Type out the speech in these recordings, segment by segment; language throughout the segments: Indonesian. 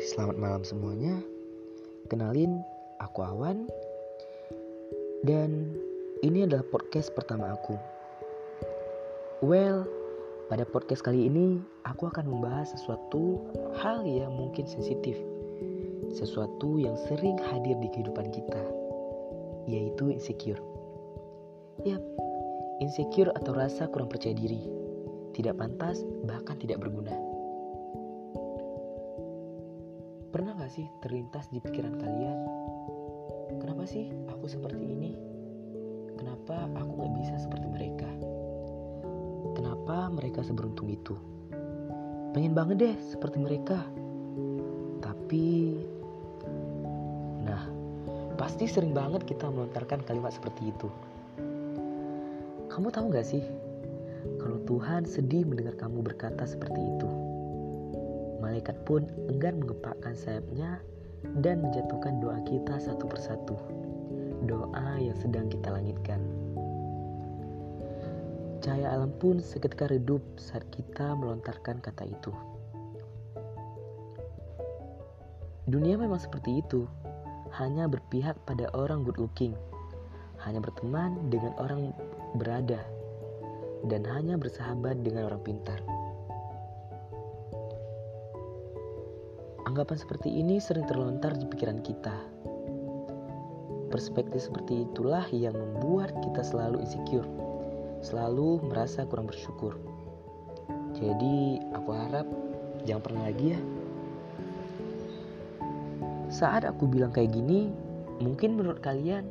selamat malam semuanya. Kenalin, aku Awan. Dan ini adalah podcast pertama aku. Well, pada podcast kali ini aku akan membahas sesuatu hal yang mungkin sensitif. Sesuatu yang sering hadir di kehidupan kita, yaitu insecure. Yap, insecure atau rasa kurang percaya diri, tidak pantas, bahkan tidak berguna. Sih terlintas di pikiran kalian? Kenapa sih aku seperti ini? Kenapa aku gak bisa seperti mereka? Kenapa mereka seberuntung itu? Pengen banget deh seperti mereka. Tapi... Nah, pasti sering banget kita melontarkan kalimat seperti itu. Kamu tahu gak sih? Kalau Tuhan sedih mendengar kamu berkata seperti itu. Malaikat pun enggan mengepakkan sayapnya dan menjatuhkan doa kita satu persatu. Doa yang sedang kita langitkan. Cahaya alam pun seketika redup saat kita melontarkan kata itu. Dunia memang seperti itu, hanya berpihak pada orang good looking, hanya berteman dengan orang berada, dan hanya bersahabat dengan orang pintar. Anggapan seperti ini sering terlontar di pikiran kita. Perspektif seperti itulah yang membuat kita selalu insecure, selalu merasa kurang bersyukur. Jadi, aku harap jangan pernah lagi ya. Saat aku bilang kayak gini, mungkin menurut kalian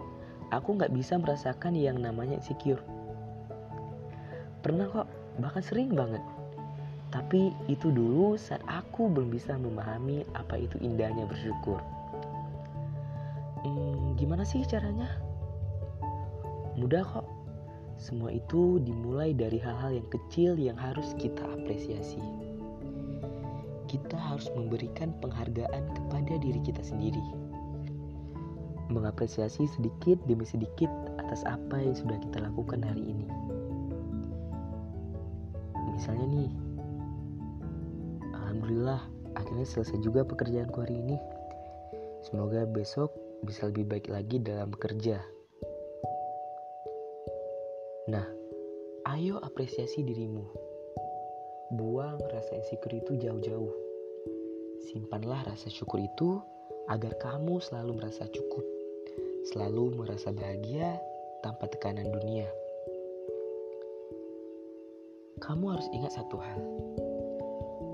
aku nggak bisa merasakan yang namanya insecure. Pernah kok, bahkan sering banget tapi itu dulu saat aku belum bisa memahami apa itu indahnya bersyukur. Hmm, gimana sih caranya? Mudah kok. Semua itu dimulai dari hal-hal yang kecil yang harus kita apresiasi. Kita harus memberikan penghargaan kepada diri kita sendiri. Mengapresiasi sedikit demi sedikit atas apa yang sudah kita lakukan hari ini. Misalnya nih, Alhamdulillah, akhirnya selesai juga pekerjaanku hari ini. Semoga besok bisa lebih baik lagi dalam bekerja. Nah, ayo apresiasi dirimu. Buang rasa insecure itu jauh-jauh. Simpanlah rasa syukur itu agar kamu selalu merasa cukup, selalu merasa bahagia tanpa tekanan dunia. Kamu harus ingat satu hal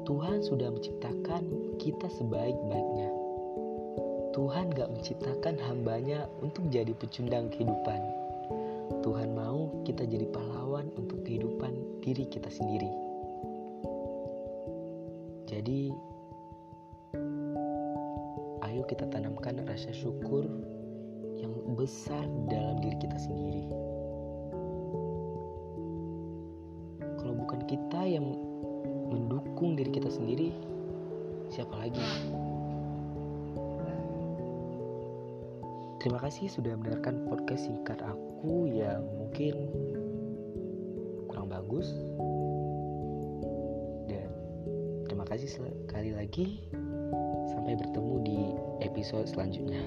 Tuhan sudah menciptakan kita sebaik-baiknya. Tuhan gak menciptakan hambanya untuk jadi pecundang kehidupan. Tuhan mau kita jadi pahlawan untuk kehidupan diri kita sendiri. Jadi, ayo kita tanamkan rasa syukur yang besar dalam diri kita sendiri. Kalau bukan kita yang mendukung diri kita sendiri, siapa lagi? Terima kasih sudah mendengarkan podcast singkat aku yang mungkin kurang bagus. Dan terima kasih sekali lagi. Sampai bertemu di episode selanjutnya.